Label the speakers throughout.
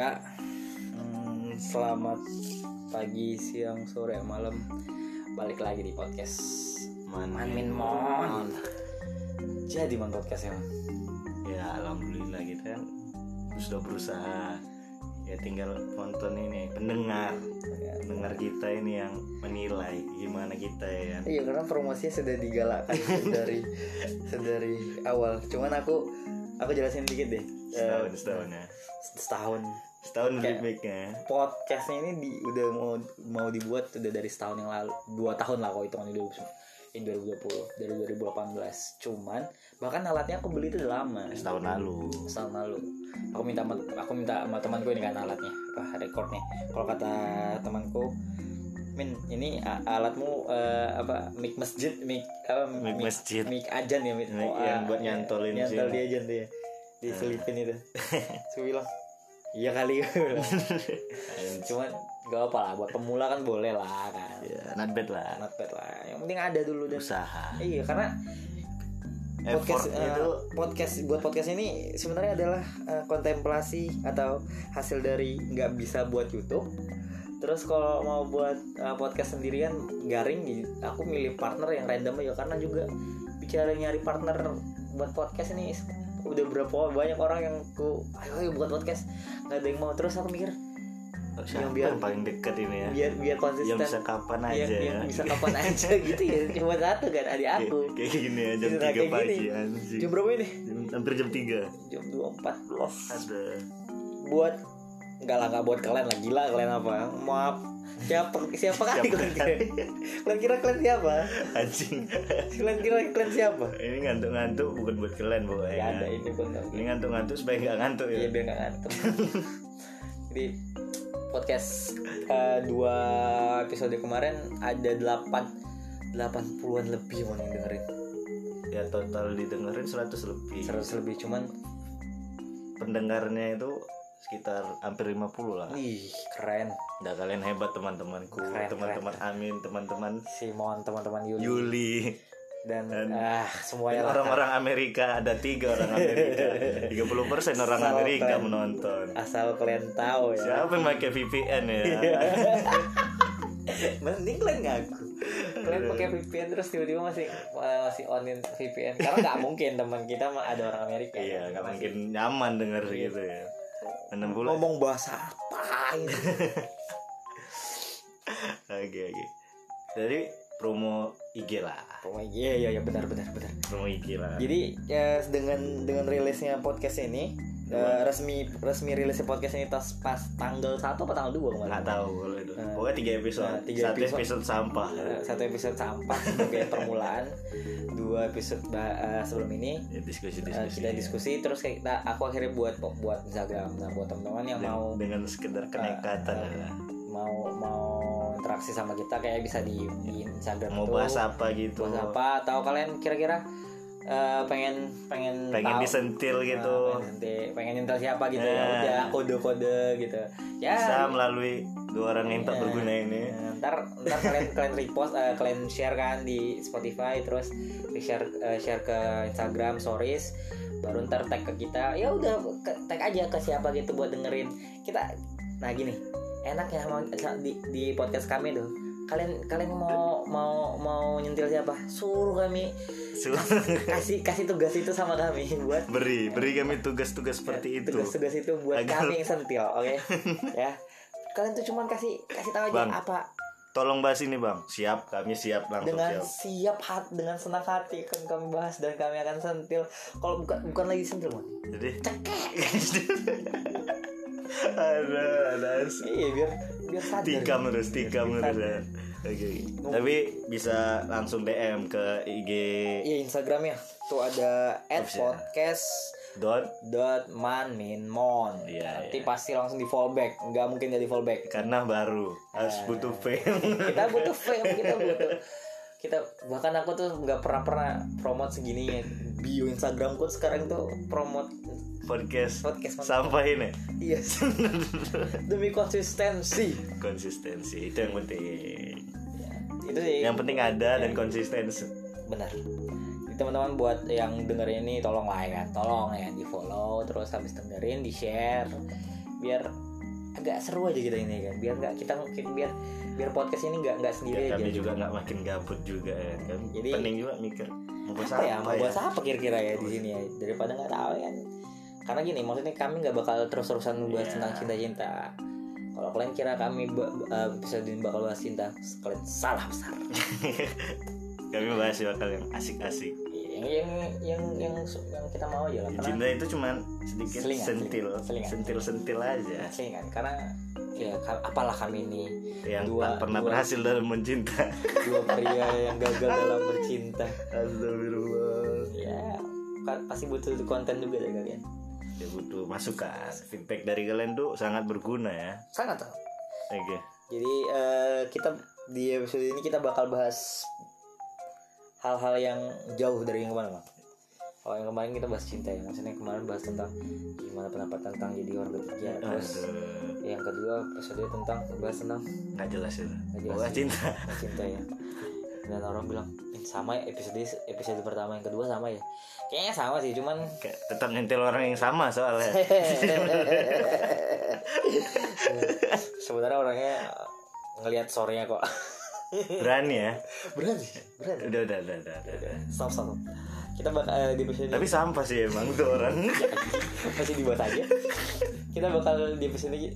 Speaker 1: Ya, hmm, selamat pagi, siang, sore, malam. Balik lagi di podcast
Speaker 2: Man,
Speaker 1: Min Mon. Jadi man podcastnya man.
Speaker 2: Ya alhamdulillah kita kan sudah berusaha ya tinggal nonton ini pendengar pendengar kita ini yang menilai gimana kita ya kan
Speaker 1: Iya karena promosinya sudah digalakkan dari dari awal. Cuman aku aku jelasin dikit deh.
Speaker 2: setahun
Speaker 1: Eh,
Speaker 2: setahun ya
Speaker 1: setahun
Speaker 2: setahun
Speaker 1: Kayak-
Speaker 2: remake-nya.
Speaker 1: podcastnya ini di, udah mau mau dibuat udah dari setahun yang lalu. Dua tahun lah kalau hitungan ini in 2020 dari 2018 cuman bahkan alatnya aku beli itu udah lama.
Speaker 2: Setahun lalu.
Speaker 1: Setahun lalu. Aku minta sama- aku minta sama temanku ini kan alatnya apa recordnya. Kalau kata temanku Min ini alatmu eh, apa mic masjid mic apa
Speaker 2: Mic masjid.
Speaker 1: mic ajan ya mic.
Speaker 2: Mic yang buat nyantolin
Speaker 1: nyantol
Speaker 2: sini.
Speaker 1: di ajan tuh ya. Diselipin itu. Saya bilang iya kali. Cuman gak apa lah buat pemula kan boleh lah kan.
Speaker 2: Ya not bad lah.
Speaker 1: Not bad lah. Yang penting ada dulu dan
Speaker 2: usaha.
Speaker 1: Iya karena podcast
Speaker 2: effort
Speaker 1: eh,
Speaker 2: itu
Speaker 1: podcast buat podcast ini sebenarnya adalah eh, kontemplasi atau hasil dari nggak bisa buat YouTube. Terus kalau mau buat eh, podcast sendirian garing gitu, aku milih partner yang random aja karena juga bicara nyari partner buat podcast ini udah berapa banyak orang yang ku ayo, ayo buat podcast. Nggak ada yang mau. Terus aku mikir
Speaker 2: siapa
Speaker 1: biar-
Speaker 2: yang paling dekat ini ya?
Speaker 1: biar biar konsisten.
Speaker 2: yang bisa kapan
Speaker 1: yang,
Speaker 2: aja
Speaker 1: yang
Speaker 2: ya.
Speaker 1: bisa kapan aja gitu ya. Cuma satu kan adik aku.
Speaker 2: kayak gini ya jam
Speaker 1: Cerita
Speaker 2: 3
Speaker 1: kayak
Speaker 2: pagi anjing.
Speaker 1: Jam berapa ini?
Speaker 2: Jam- hampir jam 3
Speaker 1: jam 2.14
Speaker 2: ada.
Speaker 1: Buat enggak lah enggak buat kalian lah. Gila kalian apa? Maaf siapa? Siapa kali kalian kira? Kalian kira kalian siapa?
Speaker 2: Anjing.
Speaker 1: Kalian kira kalian siapa?
Speaker 2: Ini ngantuk-ngantuk bukan buat kalian
Speaker 1: ya
Speaker 2: pokoknya
Speaker 1: ada ini tahu.
Speaker 2: ini ngantuk-ngantuk supaya nggak ngantuk
Speaker 1: iya
Speaker 2: ya
Speaker 1: biar nggak ngantuk. Jadi podcast eh, dua episode kemarin ada delapan delapan puluhan lebih mau yang dengerin.
Speaker 2: Ya total didengerin 100 lebih.
Speaker 1: Seratus lebih cuman
Speaker 2: pendengarnya itu sekitar hampir 50 lah.
Speaker 1: Ih keren.
Speaker 2: Udah kalian hebat teman-temanku. Teman-teman Amin teman-teman
Speaker 1: Simon teman-teman Yuli.
Speaker 2: Yuli.
Speaker 1: Dan,
Speaker 2: Dan-
Speaker 1: ah semuanya
Speaker 2: orang-orang Amerika ada tiga orang Amerika. 30% orang
Speaker 1: Asal
Speaker 2: Amerika
Speaker 1: kalian-
Speaker 2: menonton.
Speaker 1: asal kalian tahu ya.
Speaker 2: Siapa yang pakai VPN ya?
Speaker 1: Mending kalian ngaku. Kalian pakai VPN terus tiba-tiba masih masih onin VPN karena nggak mungkin teman kita ada orang Amerika
Speaker 2: iya nggak
Speaker 1: Masih
Speaker 2: mungkin nyaman denger
Speaker 1: Iya.
Speaker 2: gitu ya 60
Speaker 1: ngomong bahasa apa ini
Speaker 2: Oke oke. Dari promo IG lah.
Speaker 1: oh iya iya iya benar benar benar
Speaker 2: Promo IG lah.
Speaker 1: jadi ya dengan dengan rilisnya podcast ini eh, resmi resmi rilisnya podcast ini tas pas tanggal satu apa tanggal dua kemarin
Speaker 2: nggak tahu itu.
Speaker 1: Nah.
Speaker 2: Pokoknya tiga episode.
Speaker 1: Nah, tiga
Speaker 2: Satu
Speaker 1: episode.
Speaker 2: episode, sampah.
Speaker 1: Eh, satu episode sampah sebagai permulaan dua episode eh, sebelum ini
Speaker 2: Ya, diskusi
Speaker 1: eh,
Speaker 2: diskusi.
Speaker 1: kita diskusi terus kayak kita aku akhirnya buat buat Instagram nah buat teman-teman yang
Speaker 2: Den-
Speaker 1: mau
Speaker 2: dengan sekedar kenekatan.
Speaker 1: eh,
Speaker 2: lah.
Speaker 1: mau mau interaksi sama kita kayak bisa di, di Instagram
Speaker 2: Mau bahas apa gitu.
Speaker 1: bahas apa atau kalian kira-kira eh, pengen pengen
Speaker 2: Pengen
Speaker 1: tahu-
Speaker 2: disentil
Speaker 1: Nah,
Speaker 2: gitu.
Speaker 1: pengen, pengen nyentil siapa gitu ya
Speaker 2: Nah.
Speaker 1: udah kode-kode gitu ya
Speaker 2: Bisa melalui dua orang yang tak
Speaker 1: Iya.
Speaker 2: berguna ini.
Speaker 1: Nah, ntar ntar kalian kalian repost eh, kalian share kan di Spotify terus di share eh, share ke Instagram stories baru ntar tag ke kita. Ya udah tag aja ke siapa gitu buat dengerin. Kita nah gini enak ya mau di, di podcast kami tuh. Kalian kalian mau mau mau nyentil siapa? Suruh kami.
Speaker 2: Su-
Speaker 1: kasih kasih tugas itu sama kami buat
Speaker 2: beri beri kami tugas-tugas seperti itu.
Speaker 1: tugas-tugas itu buat
Speaker 2: Agar-
Speaker 1: kami yang sentil oke? Ya kalian tuh cuman kasih kasih tahu aja
Speaker 2: Bang.
Speaker 1: apa
Speaker 2: Tolong bahas ini bang. Siap, kami siap langsung
Speaker 1: dengan
Speaker 2: siap.
Speaker 1: siap hati dengan senang hati akan kami bahas dan kami akan sentil kalau bukan bukan lagi sentil Mon.
Speaker 2: Jadi ada ada
Speaker 1: iya biar biar sadar
Speaker 2: tikam terus tikam terus
Speaker 1: sadar.
Speaker 2: ya. Oke. Tapi bisa langsung DM ke IG
Speaker 1: iya Instagramnya tuh ada podcast
Speaker 2: dot
Speaker 1: dot man min mon
Speaker 2: Iya,
Speaker 1: nanti
Speaker 2: iya.
Speaker 1: pasti langsung di fallback nggak mungkin jadi fallback
Speaker 2: karena baru harus
Speaker 1: Ah.
Speaker 2: butuh fame.
Speaker 1: kita butuh fame kita butuh kita bahkan aku tuh nggak pernah pernah promote segini ya bio Instagramku sekarang tuh promote
Speaker 2: Podcast
Speaker 1: podcast Man.
Speaker 2: sampah ini
Speaker 1: iya demi konsistensi
Speaker 2: konsistensi itu yang penting.
Speaker 1: Ya, itu sih
Speaker 2: Yang penting ada dan konsistensi.
Speaker 1: benar Jadi teman-teman buat yang dengerin ini tolong lah ya tolong ya di follow terus habis dengerin di share biar agak seru aja kita ini kan biar nggak kita mungkin biar biar podcast ini nggak nggak sendiri
Speaker 2: ya,
Speaker 1: aja.
Speaker 2: kami juga nggak makin gabut juga ya kan?
Speaker 1: Jadi-
Speaker 2: pening juga mikir mau bahas
Speaker 1: apa ya mau
Speaker 2: ya?
Speaker 1: bahas apa kira-kira ya di sini ya daripada nggak tahu kan? Karena gini maksudnya kami nggak bakal terus-terusan membahas
Speaker 2: Iya.
Speaker 1: tentang cinta-cinta. Kalau kalian kira kami ba- uh, episode ini bakal bahas cinta kalian salah besar.
Speaker 2: Kami bahas bakal yang asik-asik
Speaker 1: yang yang yang yang, yang kita mau aja lah. Karena
Speaker 2: cinta itu cuman sedikit
Speaker 1: Selingan,
Speaker 2: sentil
Speaker 1: selingan.
Speaker 2: sentil sentil aja.
Speaker 1: Asli kan karena ya apalah kami ini
Speaker 2: yang
Speaker 1: Dua-
Speaker 2: tak pernah
Speaker 1: dua-
Speaker 2: berhasil dalam mencinta.
Speaker 1: dua pria yang gagal dalam bercinta.
Speaker 2: Astagfirullah.
Speaker 1: Ya pasti butuh konten juga dari kalian.
Speaker 2: Ya butuh masukan. Feedback dari kalian tuh sangat berguna ya.
Speaker 1: Sangat
Speaker 2: oke.
Speaker 1: Jadi eh, kita di episode ini kita bakal bahas hal-hal yang jauh dari yang kemarin. Bang. Kalau yang kemarin kita bahas cinta ya, maksudnya kemarin bahas tentang gimana pendapat tentang jadi orang ketiga. Terus
Speaker 2: aduh
Speaker 1: yang kedua episode tentang bahas tentang
Speaker 2: nggak jelas itu
Speaker 1: Nggak jelas sih.
Speaker 2: cinta
Speaker 1: cinta ya. Dan orang bilang "Eh, sama ya episode episode pertama yang kedua sama ya. Kayaknya sama sih, cuman
Speaker 2: Kayak tetap nyentil orang yang sama soalnya
Speaker 1: sebenarnya orangnya ngelihat sorenya kok.
Speaker 2: Berani ya?
Speaker 1: Berani, berani.
Speaker 2: udah udah udah udah, udah, udah.
Speaker 1: Stop, stop. Kita bakal eh, di episode
Speaker 2: tapi sampah sih emang tuh orang.
Speaker 1: Masih dibahas aja. Kita bakal di episode ini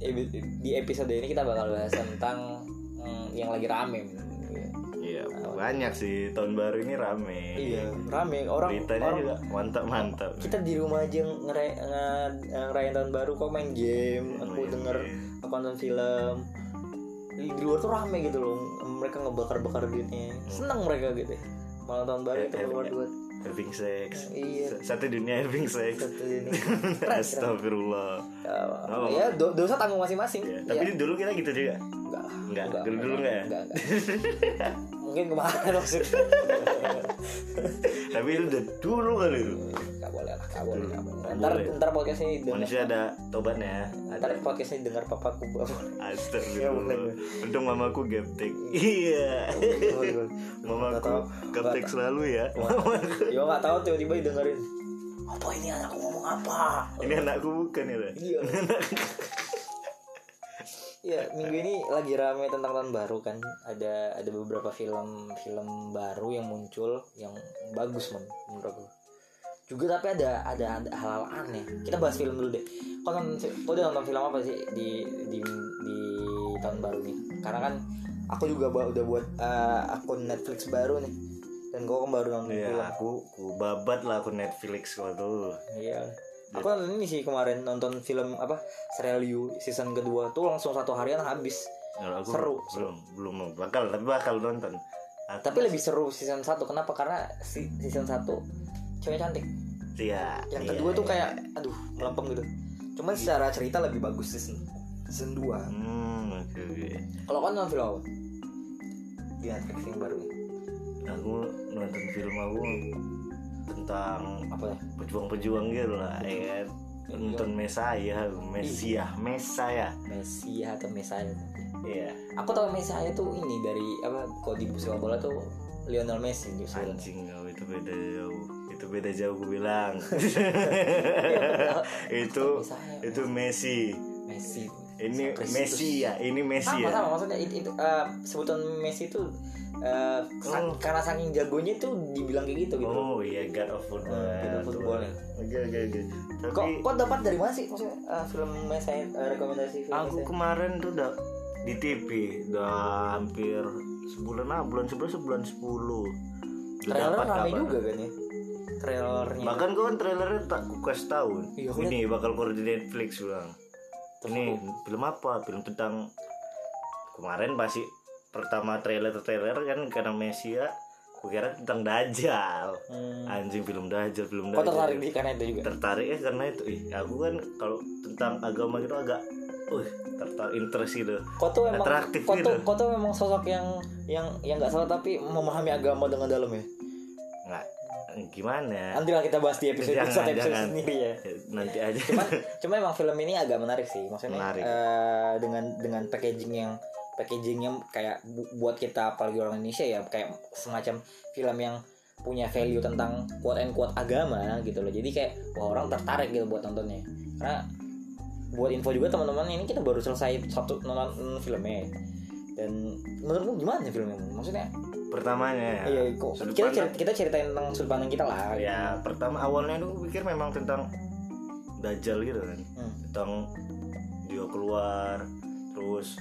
Speaker 1: di episode ini kita bakal bahas tentang mm, yang lagi rame
Speaker 2: iya banyak sih. Tahun baru ini rame.
Speaker 1: Iya rame. Orang
Speaker 2: beritanya
Speaker 1: orang-
Speaker 2: juga mantap mantap
Speaker 1: kita di rumah aja ngere, nge- ngerayain tahun baru kok main game. Aku
Speaker 2: Main
Speaker 1: denger
Speaker 2: game.
Speaker 1: aku nonton film. Di luar tuh rame gitu loh mereka ngebakar-bakar duitnya seneng mereka gitu malam tahun baru itu keluar duit
Speaker 2: having sex
Speaker 1: Iya.
Speaker 2: Satu dunia having sex
Speaker 1: Satu keren.
Speaker 2: Astagfirullah
Speaker 1: Oh, ya do- dosa tanggung masing-masing
Speaker 2: Ya,
Speaker 1: Ya.
Speaker 2: tapi dulu kita gitu juga
Speaker 1: Enggak lah.
Speaker 2: Enggak, dulu-dulu enggak ya?
Speaker 1: Enggak, enggak. Mungkin kemarin maksudnya.
Speaker 2: tapi itu udah dulu kali itu
Speaker 1: Enggak lah.
Speaker 2: Nggak
Speaker 1: Ntar, ntar podcast ini dengar.
Speaker 2: manusia ada tobatnya ya
Speaker 1: Ntar podcast ini dengar papaku. Nggak boleh. Ya,
Speaker 2: Astagfirullah untung mamaku gaptek iya
Speaker 1: Nggak. Nggak
Speaker 2: mamaku
Speaker 1: tahu.
Speaker 2: gaptek
Speaker 1: Nggak
Speaker 2: selalu ya
Speaker 1: tahu. Ya enggak tahu tiba-tiba didengerin. Apa ini anakku ngomong apa?
Speaker 2: ini anakku bukan ya?
Speaker 1: Iya. Iya, minggu ini lagi rame tentang tahun baru kan. Ada ada beberapa film film baru yang muncul yang bagus men menurut aku. Juga tapi ada ada, ada hal-hal aneh. Kita bahas film dulu deh. Kau nonton kau udah nonton film apa sih di di di tahun baru nih? Karena kan aku juga udah buat eh, akun Netflix baru nih. Dan kau kan baru nonton
Speaker 2: Iya,
Speaker 1: film.
Speaker 2: aku ku babat lah aku Netflix waktu tuh.
Speaker 1: Iya. Aku nonton ini sih kemarin nonton film apa Serial You season kedua tuh langsung satu harian habis.
Speaker 2: Kalau aku
Speaker 1: Seru,
Speaker 2: belum belum bakal tapi bakal nonton. Aku,
Speaker 1: Tapi lebih seru season 1 Kenapa? Karena si, season 1 cewek cantik.
Speaker 2: iya.
Speaker 1: Yang
Speaker 2: iya,
Speaker 1: kedua tuh
Speaker 2: iya.
Speaker 1: kayak aduh, melempem gitu. Cuman secara cerita lebih bagus season season 2.
Speaker 2: Hmm.
Speaker 1: Kalau kan nonton film apa? Di Netflix yang baru.
Speaker 2: Aku nonton film aku tentang
Speaker 1: Apa ya?
Speaker 2: pejuang-pejuang gitu lah, ya kan. Nonton Mesaya, Mesia, Mesaya.
Speaker 1: Messi atau Messiah.
Speaker 2: Iya.
Speaker 1: Aku tahu Messiah tuh ini dari apa? Kalau di sepak bola tuh Lionel Messi justru.
Speaker 2: Anjing kau itu beda jauh. Itu beda jauh gue bilang. itu itu Messi.
Speaker 1: Messi.
Speaker 2: Ini
Speaker 1: Kristus.
Speaker 2: Messi ya, ini Messi
Speaker 1: sama
Speaker 2: ya.
Speaker 1: sama maksudnya itu, itu eh, sebutan Messi itu eh, sa-
Speaker 2: Oh.
Speaker 1: karena saking jagonya tuh dibilang kayak gitu gitu.
Speaker 2: Oh iya God of Football.
Speaker 1: Hmm, God of Football ya.
Speaker 2: Oke oke oke.
Speaker 1: Kok
Speaker 2: Tapi
Speaker 1: kok dapat dari mana sih maksudnya eh, film Messi eh, rekomendasi film
Speaker 2: aku
Speaker 1: Messi?
Speaker 2: kemarin tuh udah di TV udah hampir sebulan ah bulan sebelas sebulan sepuluh.
Speaker 1: Trailer rame
Speaker 2: kabar.
Speaker 1: juga kan ya. Trailernya.
Speaker 2: Bahkan gue kan trailernya tak ku kasih tahu.
Speaker 1: Iya,
Speaker 2: Ini bakal keluar di Netflix.
Speaker 1: Terus
Speaker 2: Ini film apa? Film tentang kemarin pasti pertama trailer trailer kan karena Messi ya. Gue kira tentang Dajjal.
Speaker 1: Hmm.
Speaker 2: Anjing film Dajjal, film
Speaker 1: Kok
Speaker 2: Dajjal.
Speaker 1: tertarik di karena itu juga?
Speaker 2: tertarik ya karena itu ih aku kan kalau tentang agama gitu agak uh tertarik interest gitu
Speaker 1: Kok tuh emang
Speaker 2: Atraktif
Speaker 1: kok tuh,
Speaker 2: gitu.
Speaker 1: kok tuh memang sosok yang yang yang nggak salah tapi memahami agama dengan dalam ya.
Speaker 2: nggak gimana
Speaker 1: Nanti lah kita bahas di episode
Speaker 2: Jangan,
Speaker 1: satu episode
Speaker 2: jangan.
Speaker 1: sendiri ya.
Speaker 2: nanti aja
Speaker 1: Cuman cuma emang film ini agak menarik sih. Maksudnya
Speaker 2: Menarik.
Speaker 1: eh, dengan dengan packaging yang packagingnya kayak bu- buat kita apalagi orang Indonesia ya kayak semacam film yang punya value tentang quote and quote agama gitu loh. Jadi kayak wah orang tertarik gitu buat nontonnya. Karena buat info juga teman-teman ini kita baru selesai satu nonton filmnya. Dan menurutmu gimana filmnya? Maksudnya
Speaker 2: pertamanya ya
Speaker 1: iya kok
Speaker 2: Sudut
Speaker 1: kita
Speaker 2: pandang-
Speaker 1: kita ceritain tentang sudut pandang kita lah.
Speaker 2: Ya pertama awalnya tuh pikir memang tentang dajjal gitu kan.
Speaker 1: Hmm.
Speaker 2: tentang dia keluar terus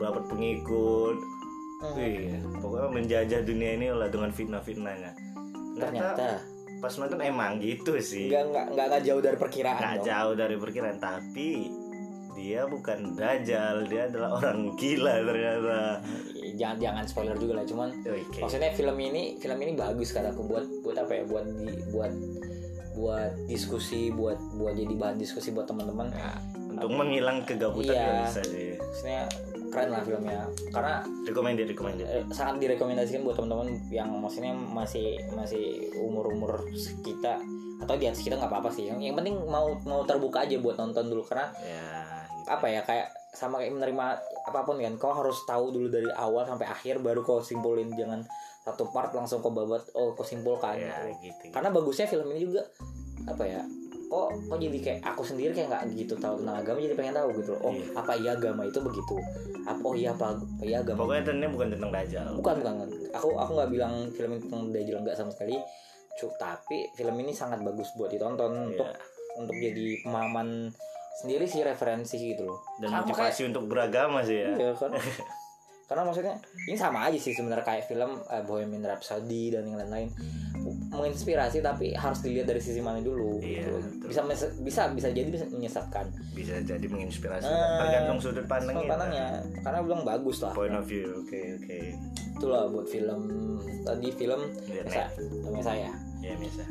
Speaker 2: dapat pengikut.
Speaker 1: Hmm.
Speaker 2: Wih, pokoknya menjajah dunia ini lah dengan fitnah-fitnahnya. Ternyata
Speaker 1: ternyata
Speaker 2: pas nonton emang gitu sih
Speaker 1: nggak nggak nggak nggak jauh dari perkiraan
Speaker 2: nggak
Speaker 1: dong.
Speaker 2: jauh dari perkiraan tapi dia bukan dajjal dia adalah orang gila ternyata
Speaker 1: jangan jangan spoiler juga lah cuman
Speaker 2: Oke.
Speaker 1: maksudnya film ini film ini bagus kataku buat buat apa ya buat di buat buat diskusi buat buat jadi bahan diskusi buat teman-teman
Speaker 2: Ya, untuk menghilang kegabutan
Speaker 1: Iya.
Speaker 2: ya bisa sih
Speaker 1: maksudnya keren lah filmnya. Karena
Speaker 2: recommended recommended.
Speaker 1: eh, sangat direkomendasikan buat teman-teman yang maksudnya masih masih umur umur kita. Atau di atas kita nggak apa-apa sih. Yang, yang penting mau mau terbuka aja buat nonton dulu. Karena
Speaker 2: ya gitu.
Speaker 1: apa ya kayak sama kayak menerima apa pun kan. Kau harus tahu dulu dari awal sampai akhir baru kau simpulin. Jangan satu part langsung kau babat oh kau simpulkan
Speaker 2: ya gitu.
Speaker 1: Karena bagusnya film ini juga apa ya kok kok jadi kayak aku sendiri kayak nggak gitu tahu tentang agama jadi pengen tahu gitu loh. Oh
Speaker 2: Iya.
Speaker 1: apa iya agama itu begitu? Apa oh iya apa, apa iya agama
Speaker 2: pokoknya tentunya bukan tentang dajjal.
Speaker 1: Bukan bukan aku aku nggak bilang film ini tentang Dajjal nggak sama sekali. Cuk, tapi film ini sangat bagus buat ditonton untuk
Speaker 2: Iya.
Speaker 1: untuk jadi pemahaman sendiri sih referensi gitu loh.
Speaker 2: Dan
Speaker 1: Sama
Speaker 2: motivasi untuk beragama sih ya.
Speaker 1: Iya kan? Karena maksudnya ini sama aja sih sebenarnya kayak film uh, Bohemian Rhapsody dan yang lain-lain menginspirasi tapi harus dilihat dari sisi mana dulu.
Speaker 2: Iya,
Speaker 1: gitu. Bisa bisa bisa jadi bisa menyesatkan.
Speaker 2: bisa jadi menginspirasi
Speaker 1: Ah,
Speaker 2: tergantung sudut pandang
Speaker 1: Soal
Speaker 2: kita.
Speaker 1: pandangnya karena bilang bagus lah.
Speaker 2: point of view oke oke
Speaker 1: Itulah buat film tadi film saya saya.
Speaker 2: Ya bisa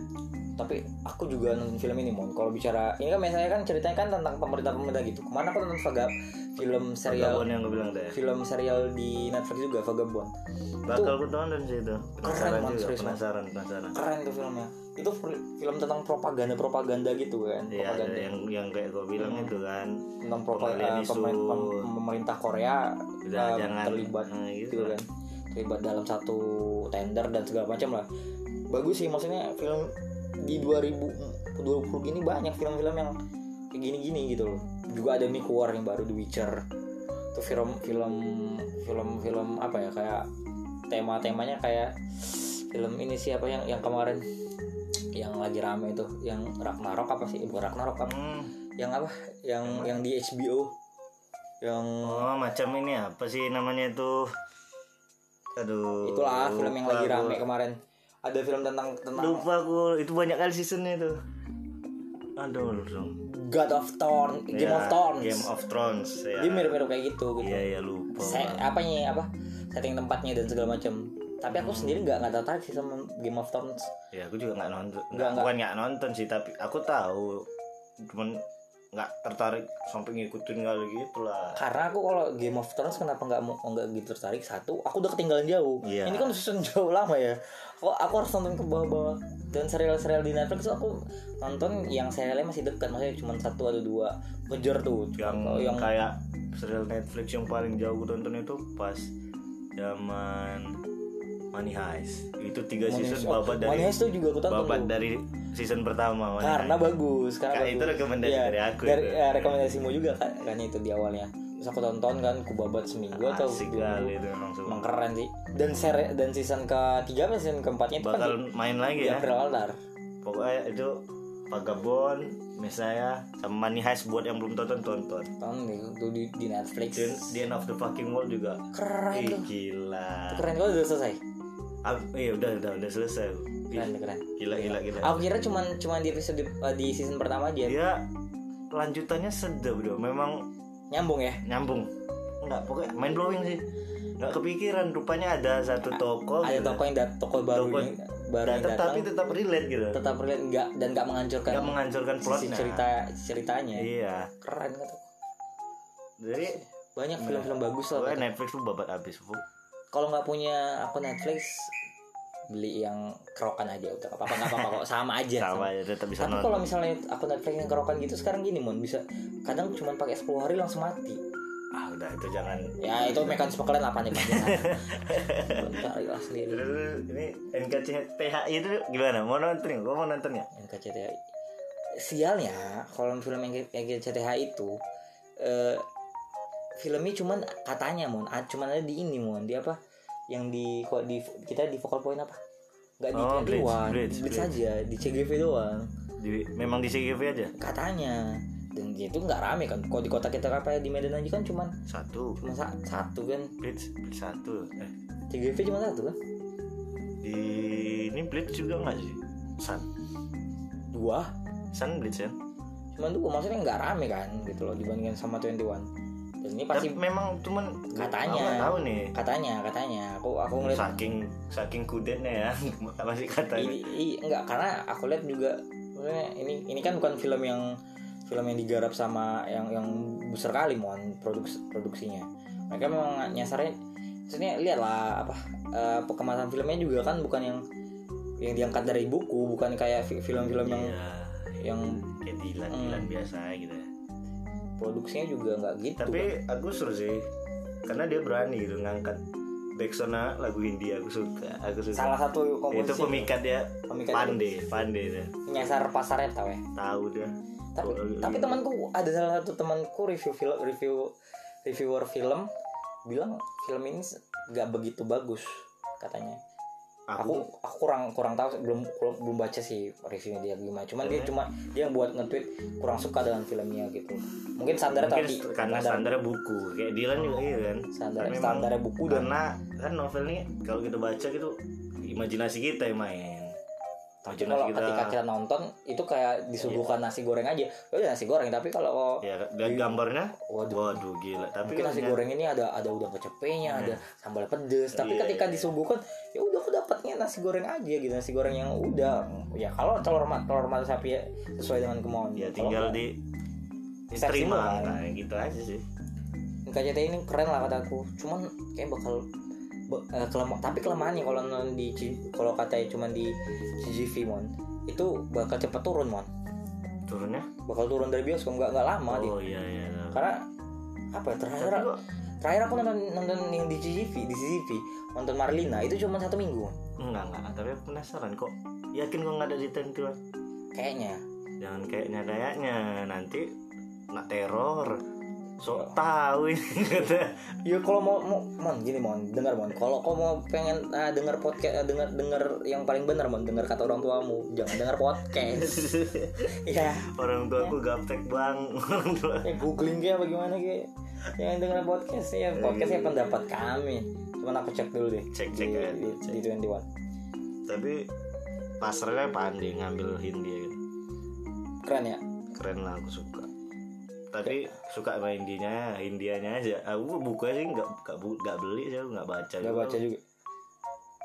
Speaker 1: Tapi aku juga nonton film ini mon. Kalau bicara ini kan misalnya kan ceritanya kan tentang pemerintah-pemerintah gitu. Ke mana aku nonton Vagab film serial
Speaker 2: Vagabond yang gue bilang tadi
Speaker 1: film serial di Netflix juga Vagabond.
Speaker 2: bakal gue tonton sih itu. Penasaran
Speaker 1: Man,
Speaker 2: juga penasaran penasaran.
Speaker 1: Keren tuh filmnya. Itu fil- film tentang propaganda propaganda gitu kan
Speaker 2: Iya,
Speaker 1: propaganda.
Speaker 2: yang yang kayak gue bilang
Speaker 1: Hmm.
Speaker 2: itu kan.
Speaker 1: Tentang propa-
Speaker 2: pengalian
Speaker 1: eh, pemerintah, pem- pemerintah Korea
Speaker 2: udah
Speaker 1: eh,
Speaker 2: jangan.
Speaker 1: terlibat
Speaker 2: eh, gitu,
Speaker 1: gitu kan. Terlibat dalam satu tender dan segala macam lah bagus sih maksudnya film di 2020 gini banyak film-film yang kayak gini-gini gitu loh. Juga ada Mick War yang baru The Witcher. Itu film film film film apa ya kayak tema-temanya kayak film ini sih apa yang yang kemarin yang lagi rame itu yang Ragnarok apa sih? Bukan Ragnarok apa
Speaker 2: Hmm.
Speaker 1: yang apa? Yang yang di HBO yang
Speaker 2: oh macam ini apa sih namanya itu? Aduh
Speaker 1: itulah film yang lagi rame kemarin ada film tentang tentang
Speaker 2: lupa aku itu banyak kali seasonnya itu. Aduh dong
Speaker 1: God of Thrones Game
Speaker 2: Ya,
Speaker 1: of Thrones.
Speaker 2: Game of Thrones ya.
Speaker 1: dia mirip-mirip kayak gitu gitu.
Speaker 2: Iya iya lupa.
Speaker 1: Saya, apa nih apa? Setting tempatnya dan segala macam. Tapi aku sendiri nggak nggak tertarik sih sama Game of Thrones.
Speaker 2: Ya aku juga nggak nonton.
Speaker 1: Nggak.
Speaker 2: bukan nggak nonton sih tapi aku tahu. Cuman nggak tertarik sampai ngikutin kali gitu lah
Speaker 1: karena aku kalau Game of Thrones kenapa nggak mau nggak gitu tertarik? Satu aku udah ketinggalan jauh.
Speaker 2: Iya.
Speaker 1: ini kan season jauh lama ya. Aku, aku harus nonton ke bawah-bawah. Dan serial-serial di Netflix aku nonton yang serialnya masih dekat maksudnya cuma satu atau dua. Ngejar tuh.
Speaker 2: Yang,
Speaker 1: Kalau yang
Speaker 2: kayak serial Netflix yang paling jauh gue tonton itu pas zaman Money Heist. Itu tiga
Speaker 1: Money
Speaker 2: season
Speaker 1: Heist.
Speaker 2: Babat
Speaker 1: Money
Speaker 2: dari
Speaker 1: Heist tuh juga aku tonton.
Speaker 2: babat
Speaker 1: tuh.
Speaker 2: dari season pertama Money
Speaker 1: karena
Speaker 2: Heist.
Speaker 1: bagus karena
Speaker 2: Kak,
Speaker 1: bagus.
Speaker 2: itu rekomendasi
Speaker 1: Iya,
Speaker 2: dari aku
Speaker 1: dari
Speaker 2: itu.
Speaker 1: ya, rekomendasimu juga kan kan itu di awalnya. Terus aku tonton kan ku babat seminggu atau
Speaker 2: asik kali itu emang
Speaker 1: emang
Speaker 2: semua
Speaker 1: keren sih. Dan seri dan season ketiga apa season keempatnya itu kan
Speaker 2: bakal
Speaker 1: di,
Speaker 2: main lagi ya
Speaker 1: April Altar
Speaker 2: pokoknya itu Vagabond misalnya sama Money Heist buat yang belum tonton tonton.
Speaker 1: Nih tuh di, di Netflix.
Speaker 2: Dan The End of the Fucking World juga.
Speaker 1: Keren
Speaker 2: Ih,
Speaker 1: tuh.
Speaker 2: gila.
Speaker 1: Keren kok udah selesai
Speaker 2: Ah, iya udah udah udah selesai. Ih,
Speaker 1: keren. keren
Speaker 2: gila gila gila.
Speaker 1: Aku kira cuman cuman di episode eh, di season pertama aja.
Speaker 2: Dia lanjutannya sedap bro. Memang
Speaker 1: nyambung ya?
Speaker 2: Nyambung. Enggak pokoknya mind blowing sih. Nggak kepikiran rupanya ada satu toko
Speaker 1: ada
Speaker 2: gitu.
Speaker 1: toko yang dat toko baru
Speaker 2: Toko
Speaker 1: baru
Speaker 2: datang
Speaker 1: datang.
Speaker 2: tapi tetap relate gitu.
Speaker 1: Tetap relate nggak dan nggak menghancurkan
Speaker 2: nggak menghancurkan plotnya.
Speaker 1: cerita ceritanya.
Speaker 2: Iya.
Speaker 1: Keren kata
Speaker 2: jadi
Speaker 1: banyak film-film bagus lah
Speaker 2: Netflix tuh babat abis Bu.
Speaker 1: Kalau nggak punya akun Netflix beli yang kerokan aja udah apa-apa nggak apa-apa kok. Sama aja
Speaker 2: sama aja tetap bisa
Speaker 1: tapi kalau misalnya akun Netflix yang kerokan gitu sekarang gini mon bisa kadang cuma pakai 10 hari langsung mati.
Speaker 2: Ah udah itu jangan.
Speaker 1: Ya itu mekanisme kalian apa nih Pak? cari lah sendiri.
Speaker 2: Terus, ini NKCTHI itu gimana? Mau nonton nggak? Gua mau nonton ya
Speaker 1: NKCTHI sialnya kalau film CTH itu eh, filmnya cuman katanya mon. Ah, cuman ada di ini mon. Di apa? Yang di kok di kita di focal point apa? Nggak di
Speaker 2: Oh, Blitz,
Speaker 1: 21
Speaker 2: Blitz,
Speaker 1: Blitz
Speaker 2: Blitz.
Speaker 1: aja di CGV doang.
Speaker 2: Di, memang di CGV aja?
Speaker 1: Katanya. Dan itu nggak rame kan? Kalau di kota kita apa di Medan aja kan cuman
Speaker 2: satu.
Speaker 1: cuma sa- satu kan?
Speaker 2: Blitz Blitz satu. Eh.
Speaker 1: CGV cuma satu kan?
Speaker 2: Di ini Blitz juga nggak sih? Sun.
Speaker 1: Dua.
Speaker 2: Sun Blitz ya?
Speaker 1: Cuman dua maksudnya nggak rame kan? Gitu loh dibandingkan sama 21 dan ini pasti
Speaker 2: tapi memang cuman
Speaker 1: Katanya.
Speaker 2: aku tahu nih.
Speaker 1: Katanya katanya. Aku aku ngeliat
Speaker 2: saking saking kudetnya ya. Masih katanya?
Speaker 1: Ini i- enggak karena aku lihat juga ini ini kan bukan film yang film yang digarap sama yang yang besar kali mohon produks produksinya. Mereka memang nyasarnya maksudnya lihat lah apa kemasan filmnya juga kan bukan yang yang diangkat dari buku bukan kayak fi- film-film yang
Speaker 2: Iya,
Speaker 1: yang
Speaker 2: kayak Dilan
Speaker 1: Hmm.
Speaker 2: Biasa gitu
Speaker 1: produksinya juga nggak gitu
Speaker 2: tapi aku seru sih karena dia berani gitu ngangkat backsoundnya lagu India aku suka aku suka.
Speaker 1: Salah satu komposisi
Speaker 2: itu pemikat dia
Speaker 1: Pemikat
Speaker 2: pandai pandai dia.
Speaker 1: Nyasar pasarnya tau ya?
Speaker 2: Tahu dia.
Speaker 1: Tapi
Speaker 2: Oh,
Speaker 1: tapi temanku ada salah satu temanku review film review reviewer film bilang film ini nggak begitu bagus katanya aku
Speaker 2: aku
Speaker 1: aku kurang kurang tahu belum belum, belum baca sih reviewnya dia gimana. Cuman dia cuma dia yang buat nge-tweet kurang suka dengan filmnya gitu. Mungkin standar tapi
Speaker 2: karena standarnya buku kayak Dilan juga iya kan?
Speaker 1: Standar
Speaker 2: Kan
Speaker 1: standarnya buku dan
Speaker 2: karena kan novel ini kalau kita baca gitu imajinasi kita yang main
Speaker 1: tapi kalau ketika kita nonton itu kayak disuguhkan nasi goreng aja. Ya udah nasi goreng tapi kalau
Speaker 2: ya dan gambarnya?
Speaker 1: Waduh.
Speaker 2: Waduh gila. Tapi
Speaker 1: mungkin nasi goreng ini ada ada udang kecepenya ada sambal pedes. Tapi
Speaker 2: Iya,
Speaker 1: ketika
Speaker 2: iya.
Speaker 1: disuguhkan ya udah aku dapatnya nasi goreng aja gitu nasi goreng yang udah. Ya kalau telur mat telur mata sapi ya sesuai dengan kemauan.
Speaker 2: Ya
Speaker 1: Kalau
Speaker 2: tinggal
Speaker 1: enggak,
Speaker 2: di diterima
Speaker 1: kan.
Speaker 2: nah gitu aja sih.
Speaker 1: KCT ini keren lah kataku cuman kayak bakal be- eh, kelema- tapi kelemahannya kalau nonton di kalau katanya cuman di CGV mon itu bakal cepet turun mon.
Speaker 2: Turunnya?
Speaker 1: Bakal turun dari bioskop nggak nggak lama dia.
Speaker 2: oh iya iya iya.
Speaker 1: karena apa ya terakhir
Speaker 2: tapi
Speaker 1: terakhir aku nonton nonton yang di CGV di CGV nonton Marlina itu cuma satu minggu
Speaker 2: enggak enggak tapi aku penasaran kok. Yakin kok nggak ada di tentuan
Speaker 1: kayaknya.
Speaker 2: Jangan kayaknya kayaknya. Nanti nak teror sok tahu ini kata.
Speaker 1: Ya kalau mau mau mon gini mon dengar mon. Kalau kau mau pengen ah, dengar podcast ah, dengar dengar yang paling benar mon dengar kata orang tuamu jangan dengar podcast. Ya
Speaker 2: orang tua aku gaptek bang. Orang tua.
Speaker 1: Ya googling kayak bagaimana kayak jangan dengar podcast ya podcast ya pendapat kami. Cuman aku cek dulu deh.
Speaker 2: Cek- cek
Speaker 1: di,
Speaker 2: ya,
Speaker 1: di,
Speaker 2: cek.
Speaker 1: di 21
Speaker 2: tapi pasarnya pandai ngambil Hindia gitu?
Speaker 1: Keren ya?
Speaker 2: Keren lah aku suka tapi suka sama Indinya Indianya aja. Aku buku sih nggak nggak bu- nggak beli sih nggak baca
Speaker 1: nggak baca juga.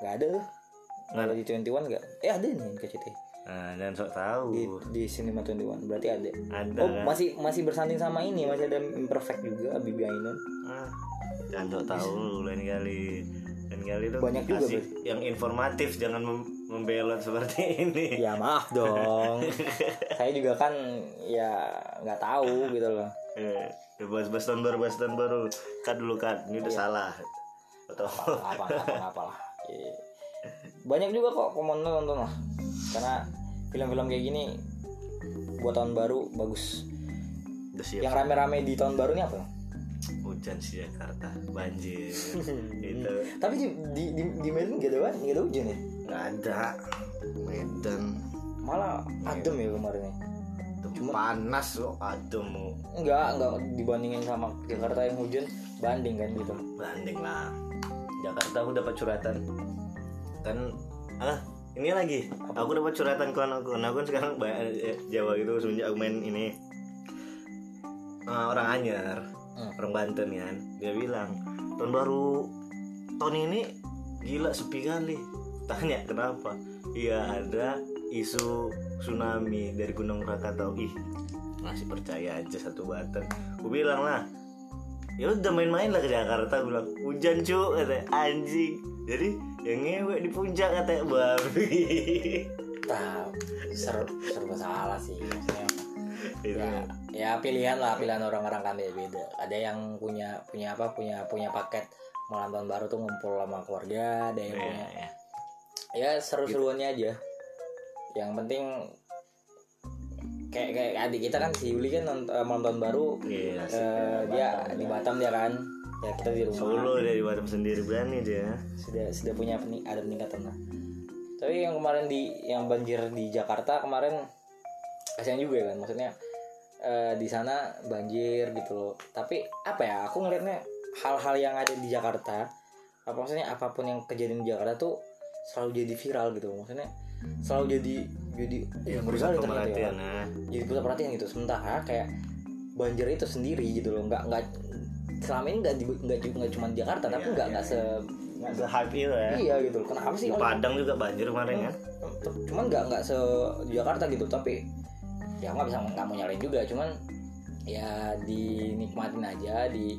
Speaker 1: Nggak ada.
Speaker 2: Nggak
Speaker 1: kalau di 21 nggak? Eh ada nih KCT
Speaker 2: nah dan sok tahu.
Speaker 1: Di di Cinema 21 berarti ada.
Speaker 2: Ada.
Speaker 1: Oh
Speaker 2: kan
Speaker 1: masih masih bersanding sama ini masih ada imperfect juga Bibi Ainun.
Speaker 2: Ah, dan sok tahu lain kali lain kali tuh
Speaker 1: Banyak juga,
Speaker 2: kasih yang informatif jangan mem- membelot seperti ini.
Speaker 1: Ya maaf dong. Saya juga kan ya nggak tahu gitu loh.
Speaker 2: Eh ya bahas bahas tahun baru bahas tahun baru. Kan dulu kan ini udah salah. Atau
Speaker 1: apa apa apa lah. Iya. banyak juga kok komentar nonton lah. Karena film-film kayak gini buat tahun baru bagus. Yang rame-rame di tahun baru ini apa
Speaker 2: hujan sih Jakarta. Banjir. Itu
Speaker 1: tapi di di di, di Medan gak ada nggak ada hujan ya?
Speaker 2: Nggak ada. Medan.
Speaker 1: Malah adem ya kemarin ya?
Speaker 2: Cuma panas loh adem mau
Speaker 1: enggak enggak dibandingin sama Jakarta yang hujan banding kan gitu.
Speaker 2: Banding lah. Jakarta aku dapat curhatan. Kan ah ini lagi. Aku dapat curhatan kawan aku nah aku sekarang eh, Jawa itu semenjak aku main ini. Eh, orang Anyar
Speaker 1: Hmm.
Speaker 2: orang Banten kan. Dia bilang tahun baru tahun ini gila sepi kali. Tanya kenapa? Iya ada isu tsunami dari Gunung Krakatau ih masih percaya aja satu Banten aku bilang lah ya udah main-main lah ke Jakarta. Gue bilang hujan cu kata anjing. Jadi yang ngewek di puncak kata babi.
Speaker 1: Nah, ser serba salah sih maksudnya.
Speaker 2: Itu
Speaker 1: ya ya pilihan lah pilihan orang-orang kan beda. Beda ada yang punya punya apa punya punya paket. Malam tahun baru tuh ngumpul sama keluarga ada yang
Speaker 2: Iya,
Speaker 1: punya.
Speaker 2: iya.
Speaker 1: ya seru-seruannya aja. Yang penting kayak kayak adik kita kan si Yuli kan eh, malam tahun baru
Speaker 2: iya asik.
Speaker 1: eh, dia di Batam dia kan. Ya kita di rumah.
Speaker 2: Solo dari Batam sendiri berani dia.
Speaker 1: Sudah sudah punya pening, ada peningkatan lah. Tapi yang kemarin di yang banjir di Jakarta kemarin kasihan juga kan maksudnya eh, di sana banjir gitu loh. Tapi apa ya aku ngelihatnya hal-hal yang ada di Jakarta apa maksudnya apa pun yang kejadian di Jakarta tuh selalu jadi viral gitu maksudnya selalu jadi jadi
Speaker 2: ya
Speaker 1: ngeri
Speaker 2: pusat
Speaker 1: ternyata ya.
Speaker 2: nah.
Speaker 1: jadi pusat perhatian gitu. Sementara kayak banjir itu sendiri gitu loh. Nggak nggak selama ini nggak nggak nggak cuma di Jakarta tapi
Speaker 2: Iya,
Speaker 1: nggak
Speaker 2: iya,
Speaker 1: nggak se
Speaker 2: nggak se hype itu ya.
Speaker 1: Iya gitu loh. Kenapa sih
Speaker 2: di Padang juga banjir kemarin kan
Speaker 1: cuman nggak nggak se Jakarta gitu. Tapi ya nggak bisa nggak mau nyalain juga cuman ya dinikmatin aja di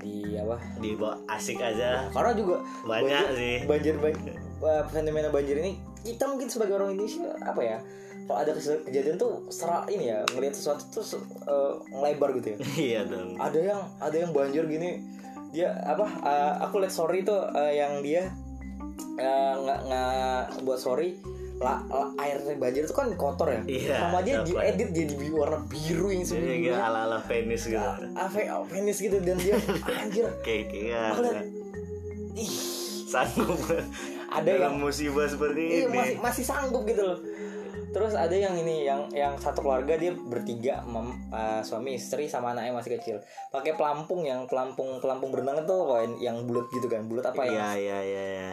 Speaker 1: di apa?
Speaker 2: Di asik aja.
Speaker 1: Karena juga
Speaker 2: banyak
Speaker 1: banjir,
Speaker 2: sih.
Speaker 1: banjir banjir fenomena banjir ini kita mungkin sebagai orang Indonesia apa ya kalau ada kejadian tuh serak ini ya ngelihat sesuatu tuh se- eh, ngelebar gitu ya.
Speaker 2: Iya dong.
Speaker 1: Ada yang ada yang banjir gini dia apa eh, aku lihat story tuh eh, yang dia nggak nggak buat story la, la- air banjir itu kan kotor ya?
Speaker 2: Iya,
Speaker 1: sama dia
Speaker 2: coklat.
Speaker 1: diedit jadi warna biru yang sebelumnya
Speaker 2: ala ala penis gitu.
Speaker 1: Ave penis gitu. Dan dia anjir.
Speaker 2: Kayak kayak
Speaker 1: ih.
Speaker 2: Sanggup.
Speaker 1: Ada
Speaker 2: dalam
Speaker 1: yang
Speaker 2: musibah seperti
Speaker 1: iya,
Speaker 2: ini.
Speaker 1: masih masih sanggup gitu loh. Terus ada yang ini yang yang satu keluarga dia bertiga mem- eh, suami istri sama anaknya masih kecil. Pakai pelampung yang pelampung pelampung berenang itu loh yang, yang bulat gitu kan? Bulat apa ya?
Speaker 2: iya iya iya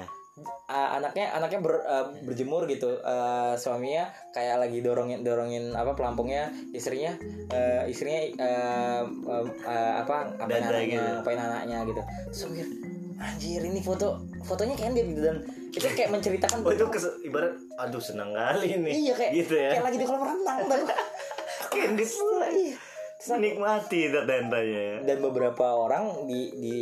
Speaker 1: Ah, anaknya anaknya ber- eh, berjemur gitu. Eh, suaminya kayak lagi dorongin dorongin apa pelampungnya istrinya eh, istrinya eh, eh, eh, apa ngapain
Speaker 2: Dada
Speaker 1: anaknya
Speaker 2: gitu.
Speaker 1: anaknya gitu. Terus aku mikir, anjir ini foto fotonya candid gitu. Dan itu kayak menceritakan
Speaker 2: oh itu kes- ibarat aduh senang kali nih
Speaker 1: iya kayak
Speaker 2: gitu ya.
Speaker 1: kayak lagi di kolam renang tau.
Speaker 2: Candid.
Speaker 1: iya. Terus aku-
Speaker 2: nikmati tantanya ya.
Speaker 1: Dan beberapa orang di di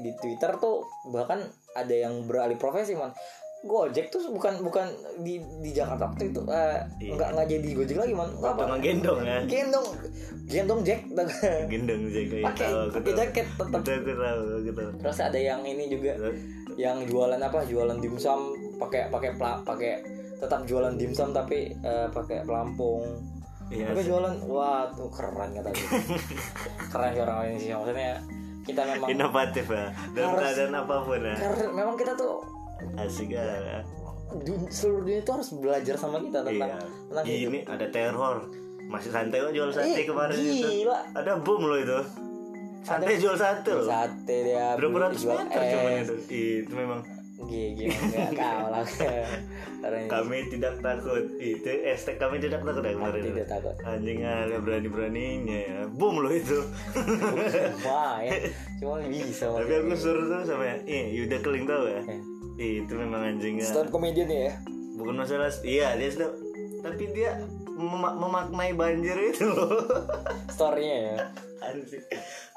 Speaker 1: di Twitter tuh bahkan ada yang beralih profesi man Gojek tuh bukan bukan di di Jakarta waktu itu eh,
Speaker 2: Iya.
Speaker 1: nggak nggak jadi Gojek lagi man
Speaker 2: Waktu ngegendong ya?
Speaker 1: Gendong. Gendong Jack.
Speaker 2: Gendong jaga
Speaker 1: pakai pakai jaket tetap.
Speaker 2: Gitu.
Speaker 1: terus ada yang ini juga yang jualan apa? Jualan dimsum pakai pakai pakai tetap jualan dimsum tapi eh, pakai pelampung.
Speaker 2: Iya.
Speaker 1: Mereka jualan wah tuh keren kata gue keren sih orang Indonesia maksudnya kita memang
Speaker 2: Inovatif ya. Dalam
Speaker 1: Harus-
Speaker 2: keadaan apa pun ya.
Speaker 1: karena memang kita tuh
Speaker 2: Asik ya.
Speaker 1: seluruh dunia itu harus belajar sama kita tentang
Speaker 2: Iya.
Speaker 1: tentang hidup.
Speaker 2: Ini ada teror. Masih santai kok jual sate
Speaker 1: Ih,
Speaker 2: kemarin itu.
Speaker 1: gila.
Speaker 2: Ada bom loh itu. Santai jual sate loh.
Speaker 1: Sate dia
Speaker 2: Berapa ratus meter cuman
Speaker 1: es.
Speaker 2: itu. Itu memang
Speaker 1: Gigi enggak kau lah.
Speaker 2: Kami tidak takut. Itu estek kami tidak takut ya kemarin.
Speaker 1: tidak takut.
Speaker 2: Anjing ada berani-beraninya ya. Bom loh itu.
Speaker 1: Wah ya. Cuma bisa.
Speaker 2: Tapi aku suruh tuh sama eh Yuda Keling tau ya.
Speaker 1: Eh.
Speaker 2: Itu memang anjingnya.
Speaker 1: stand komedian ya.
Speaker 2: bukan masalah iya dia sudah tapi dia mema- memaknai banjir itu loh
Speaker 1: Storynya ya.
Speaker 2: anjing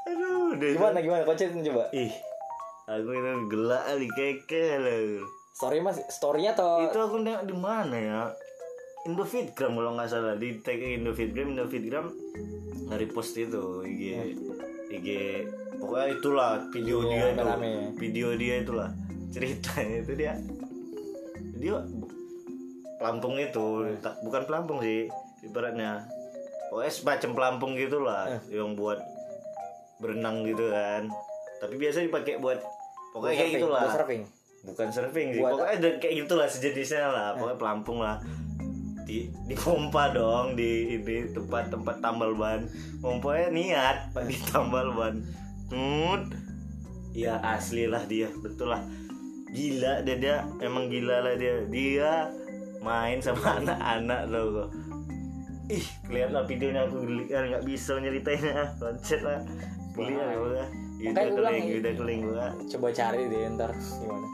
Speaker 2: aduh
Speaker 1: Gimana gimana? Ceritain coba.
Speaker 2: ih aku itu gelak kali keke loh
Speaker 1: Story mas, storynya atau
Speaker 2: itu aku nengok di mana ya? Indofitgram kalau nggak salah. Di tag Indofitgram Indofitgram dari post itu IG IG pokoknya itulah video
Speaker 1: Iya,
Speaker 2: dia itu. video dia itulah. Ceritanya itu dia. Dia pelampung itu. Tak- bukan pelampung sih ibaratnya. Pokoknya semacam pelampung gitulah
Speaker 1: Eh.
Speaker 2: yang buat berenang gitu kan. Tapi biasa dipakai buat pokoknya kayak gitulah.
Speaker 1: surfing.
Speaker 2: bukan surfing sih.
Speaker 1: Buat-
Speaker 2: pokoknya ada kayak gitulah sejenisnya lah. Pokoknya pelampung lah. Di dipompa dong di ini tempat-tempat tambal ban. Pompanya niat di tambal ban. Tut. ya asli lah dia. Betul lah. Gila dia dia. Emang gila lah dia. Dia main sama anak-anak loh ih lihat lah videonya aku geli kan nggak bisa nyeritainnya. Konsep lah. Geli lah udah
Speaker 1: Makanya
Speaker 2: udah
Speaker 1: gua bilang,
Speaker 2: keling gua
Speaker 1: Coba cari deh ntar gimana.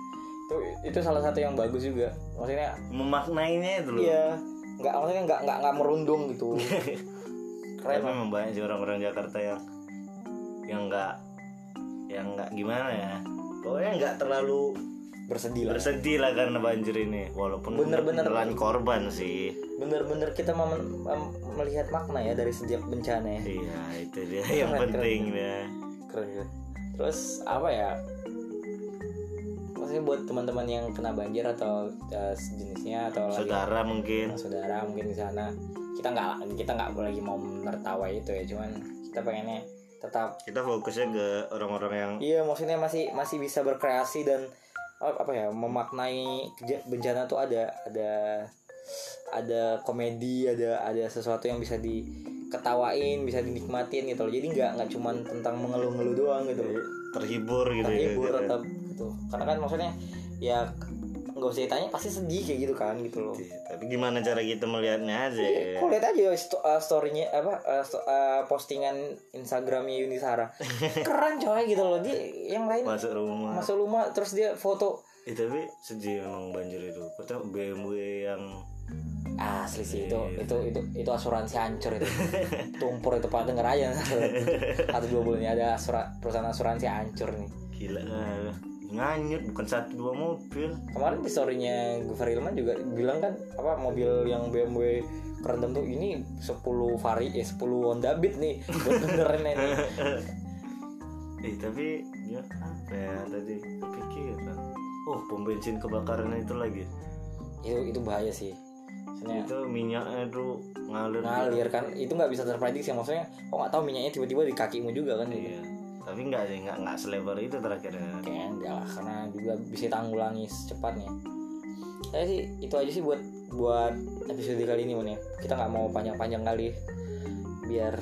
Speaker 1: Itu itu salah satu yang bagus juga. Maksudnya
Speaker 2: memaknainya itu loh
Speaker 1: iya nggak maksudnya nggak nggak nggak merundung gitu.
Speaker 2: Tapi
Speaker 1: Keren lah.
Speaker 2: memang banyak sih orang-orang Jakarta yang yang nggak yang nggak gimana ya pokoknya nggak terlalu
Speaker 1: Bersedih lah.
Speaker 2: bersedih lah karena banjir ini walaupun
Speaker 1: Bener-bener.
Speaker 2: beneran korban sih
Speaker 1: Bener-bener kita mem- mem- melihat makna ya dari setiap bencana ya.
Speaker 2: iya itu dia yang
Speaker 1: Keren,
Speaker 2: penting ya
Speaker 1: Keren keren. Terus apa ya? Maksudnya buat teman-teman yang kena banjir atau eh, sejenisnya atau lagi
Speaker 2: saudara mungkin
Speaker 1: yang saudara mungkin di sana kita nggak kita nggak lagi mau menertawa itu ya cuman kita pengennya tetap
Speaker 2: kita fokusnya ke orang-orang yang
Speaker 1: iya maksudnya masih masih bisa berkreasi dan oh, apa ya memaknai bencana tuh ada ada ada komedi ada ada sesuatu yang bisa diketawain bisa dinikmatin gitu loh jadi nggak nggak cuman tentang mengeluh-ngeluh doang gitu loh
Speaker 2: terhibur gitu
Speaker 1: terhibur
Speaker 2: ya.
Speaker 1: tetap gitu karena kan maksudnya ya nggak usah ditanya pasti sedih kayak gitu kan gitu loh
Speaker 2: Iya, Tapi gimana cara kita melihatnya aja.
Speaker 1: Kok lihat aja sto- uh, storynya apa uh, sto- uh, postingan Instagramnya Yuni Sara keren coy gitu loh dia yang lain
Speaker 2: Masuk rumah.
Speaker 1: masuk rumah terus dia foto
Speaker 2: Eh, tapi sedih memang banjir itu. Kata BMW yang
Speaker 1: asli sih
Speaker 2: Iya,
Speaker 1: itu itu itu itu asuransi hancur itu tumpur itu pak denger aja satu dua bulan ini ada asura, perusahaan asuransi hancur nih
Speaker 2: gila ah, nganyut bukan satu dua mobil.
Speaker 1: kemarin di storynya Gufar Ilman juga bilang kan apa mobil yang BMW kerendam tuh ini 10 vari eh 10 Honda Beat nih buat benerin ini
Speaker 2: Eh tapi ya apa ya tadi kepikiran. Oh pom bensin kebakaran itu lagi.
Speaker 1: itu itu bahaya sih Maksudnya
Speaker 2: Itu minyaknya tuh ngalir.
Speaker 1: ngalir kan itu nggak bisa terprediksi maksudnya kok nggak tahu minyaknya tiba-tiba di kakimu juga kan
Speaker 2: Iya. Tapi enggak sih, enggak enggak selebar itu terakhirnya.
Speaker 1: kayaknya enggak lah karena juga bisa tanggulangi secepatnya saya sih itu aja sih buat buat episode kali ini Mon ya kita nggak mau panjang-panjang kali biar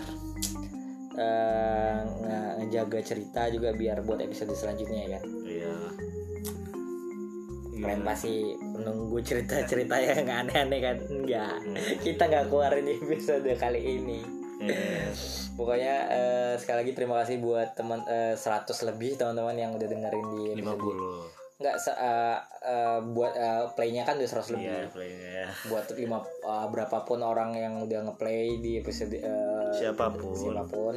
Speaker 1: nge- ngejaga cerita juga biar buat episode selanjutnya ya. Kalian
Speaker 2: Gimana?
Speaker 1: pasti menunggu cerita-cerita yang aneh-aneh kan enggak kita nggak keluarin di episode kali ini
Speaker 2: Iya.
Speaker 1: pokoknya eh, sekali lagi terima kasih buat teman eh, 100 lebih teman-teman yang udah dengerin di episode
Speaker 2: 50.
Speaker 1: nggak se- eh, eh, buat eh, playnya kan udah 100 lebih
Speaker 2: Iya, playnya ya.
Speaker 1: buat lima eh, berapapun orang yang udah ngeplay di episode eh,
Speaker 2: Siapa
Speaker 1: pun. siapa pun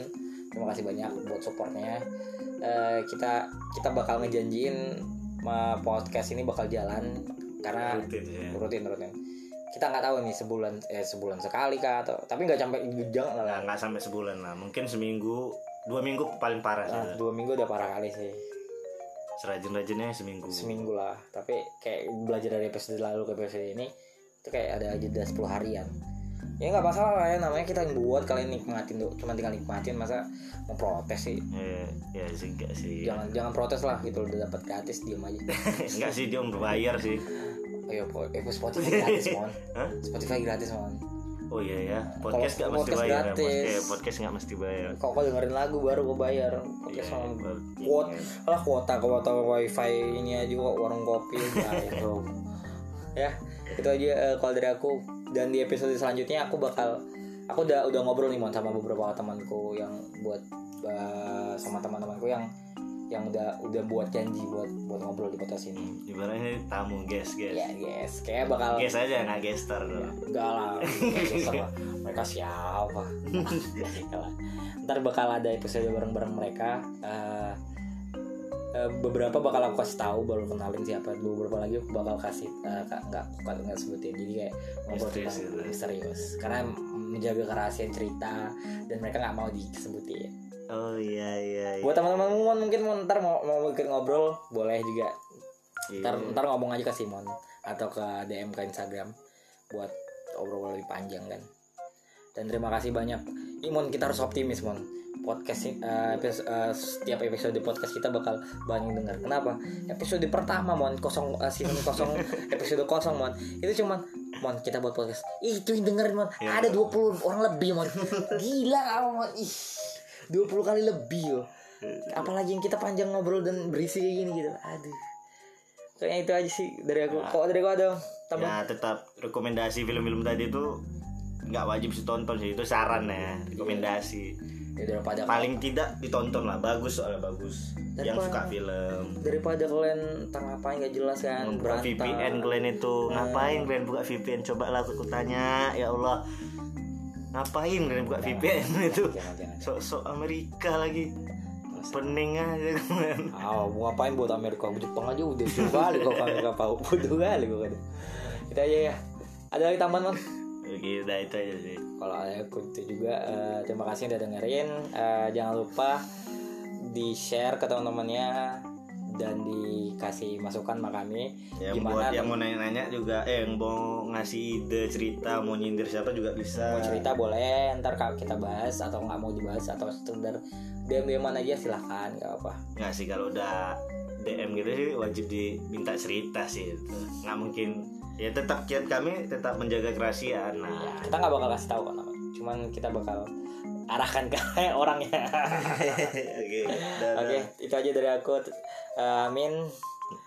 Speaker 1: terima kasih banyak buat supportnya Eh, kita kita bakal ngejanjiin podcast ini bakal jalan karena
Speaker 2: Rutin ya.
Speaker 1: rutin rutin kita nggak tahu nih sebulan eh sebulan sekali kah atau tapi nggak sampai jangan lah
Speaker 2: nggak sampai sebulan lah. Mungkin seminggu, dua minggu paling parah sih.
Speaker 1: Nah, dua minggu udah parah kali sih
Speaker 2: Serajin-rajinnya seminggu.
Speaker 1: seminggu lah tapi kayak belajar dari episode lalu ke episode ini itu kayak ada jeda 10 harian ya nggak masalah lah ya namanya kita yang buat kalian nikmatin tuh cuma tinggal nikmatin masa mau protes sih
Speaker 2: Ya, ya sih enggak sih.
Speaker 1: jangan jangan protes lah gitu udah dapat gratis diem aja
Speaker 2: enggak sih dia berbayar sih.
Speaker 1: ayo po- eh, Spotify gratis mon? Spotify gratis mon
Speaker 2: Oh iya ya, podcast nggak mesti
Speaker 1: podcast
Speaker 2: bayar. ya.
Speaker 1: gratis.
Speaker 2: Podcast, podcast nggak mesti bayar.
Speaker 1: kok kau dengerin lagu baru kau bayar podcast
Speaker 2: Iya,
Speaker 1: sama
Speaker 2: baru-
Speaker 1: kuota lah kuota kuota wifi ini aja kok warung kopi bayar ya itu aja eh, kalau dari aku dan di episode selanjutnya aku bakal aku udah udah ngobrol nih mon sama beberapa temanku yang buat eh, sama teman-temanku yang yang udah udah buat janji buat buat ngobrol di podcast ini.
Speaker 2: Ibaratnya tamu guest guest.
Speaker 1: ya yes kayak bakal
Speaker 2: Guest aja nggak gestar dong.
Speaker 1: enggak lah. Mereka siapa? Ntar bakal ada episode bareng-bareng mereka. Eh, beberapa bakal aku kasih tahu baru kenalin siapa beberapa lagi aku bakal kasih ka- nggak nggak nggak sebutin jadi kayak ngobrol
Speaker 2: Misterius
Speaker 1: tentang
Speaker 2: gitu.
Speaker 1: misterius karena menjaga kerahasiaan cerita dan mereka nggak mau disebutin
Speaker 2: Oh iya iya. iya.
Speaker 1: buat teman-teman mungkin Mon ntar mau mau ikut ngobrol boleh juga
Speaker 2: Iya.
Speaker 1: ntar ntar ngomong aja ke Simon atau ke DM ke Instagram buat obrol lebih panjang kan dan terima kasih banyak. Imon kita harus optimis Mon. Podcast ini- eh, epis- eh, setiap episode podcast kita bakal banyak dengar kenapa? Episode pertama Mon kosong eh, season kosong episode kosong Mon. Itu cuman Mon kita buat podcast. Ih, itu yang dengerin Mon.
Speaker 2: Ya.
Speaker 1: ada 20 orang lebih Mon. Gila Mon. Ih 20 kali lebih yo apalagi yang kita panjang ngobrol dan berisi kayak gini gitu. Aduh. Kayaknya itu aja sih dari aku. Kok dari aku ada tambah.
Speaker 2: Ya tetap rekomendasi film-film tadi itu nggak wajib ditonton sih itu saran ya rekomendasi.
Speaker 1: Ya daripada
Speaker 2: paling tidak ditonton lah bagus soalnya bagus. Yang
Speaker 1: Daripada-
Speaker 2: suka film.
Speaker 1: daripada kalian tentang apa nggak jelas kan
Speaker 2: buka VPN kalian itu ngapain kalian buka VPN coba lah aku tanya ya Allah. Ngapain kalian buka VPN itu?
Speaker 1: jangan jangan
Speaker 2: sok-sok Amerika lagi. Pening aja kan
Speaker 1: ah mau ngapain buat Amerika? Jepang aja udah jauh kali kok Amerika Pak bodoh kali kok kita aja ya. Ada lagi tambahan
Speaker 2: udah itu aja sih.
Speaker 1: Kalau ada aku itu juga eh, terima kasih udah dengerin. Eh, jangan lupa di share ke teman-temannya dan dikasih masukan sama kami.
Speaker 2: Yang
Speaker 1: Gimana
Speaker 2: buat yang mau nanya-nanya juga eh yang mau ngasih ide cerita mau nyindir siapa juga bisa.
Speaker 1: Mau cerita boleh ntar kita bahas atau nggak mau dibahas atau sekedar DM DM aja silahkan nggak apa
Speaker 2: nggak sih kalau udah DM gitu sih wajib diminta cerita sih. Nggak mungkin ya tetap kiat kami tetap menjaga kerahasiaan. Nah.
Speaker 1: Ya, kita nggak bakal kasih tahu kan cuman kita bakal arahkan ke orangnya
Speaker 2: oke dadah.
Speaker 1: oke itu aja dari aku. Eh, Amin.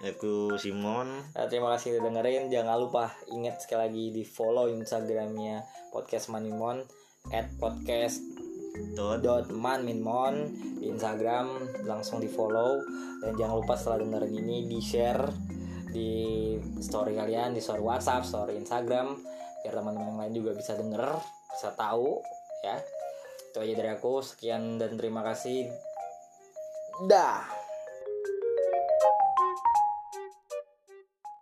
Speaker 2: Aku Simon.
Speaker 1: Eh, terima kasih udah dengerin. Jangan lupa ingat sekali lagi di follow instagramnya podcast manimon at podcast
Speaker 2: Todd
Speaker 1: dot manminmon di Instagram langsung di follow. Dan jangan lupa setelah dengerin ini di share di story kalian di story WhatsApp story Instagram biar teman-teman yang lain juga bisa denger bisa tahu ya. Itu aja dari aku sekian dan terima kasih. Dah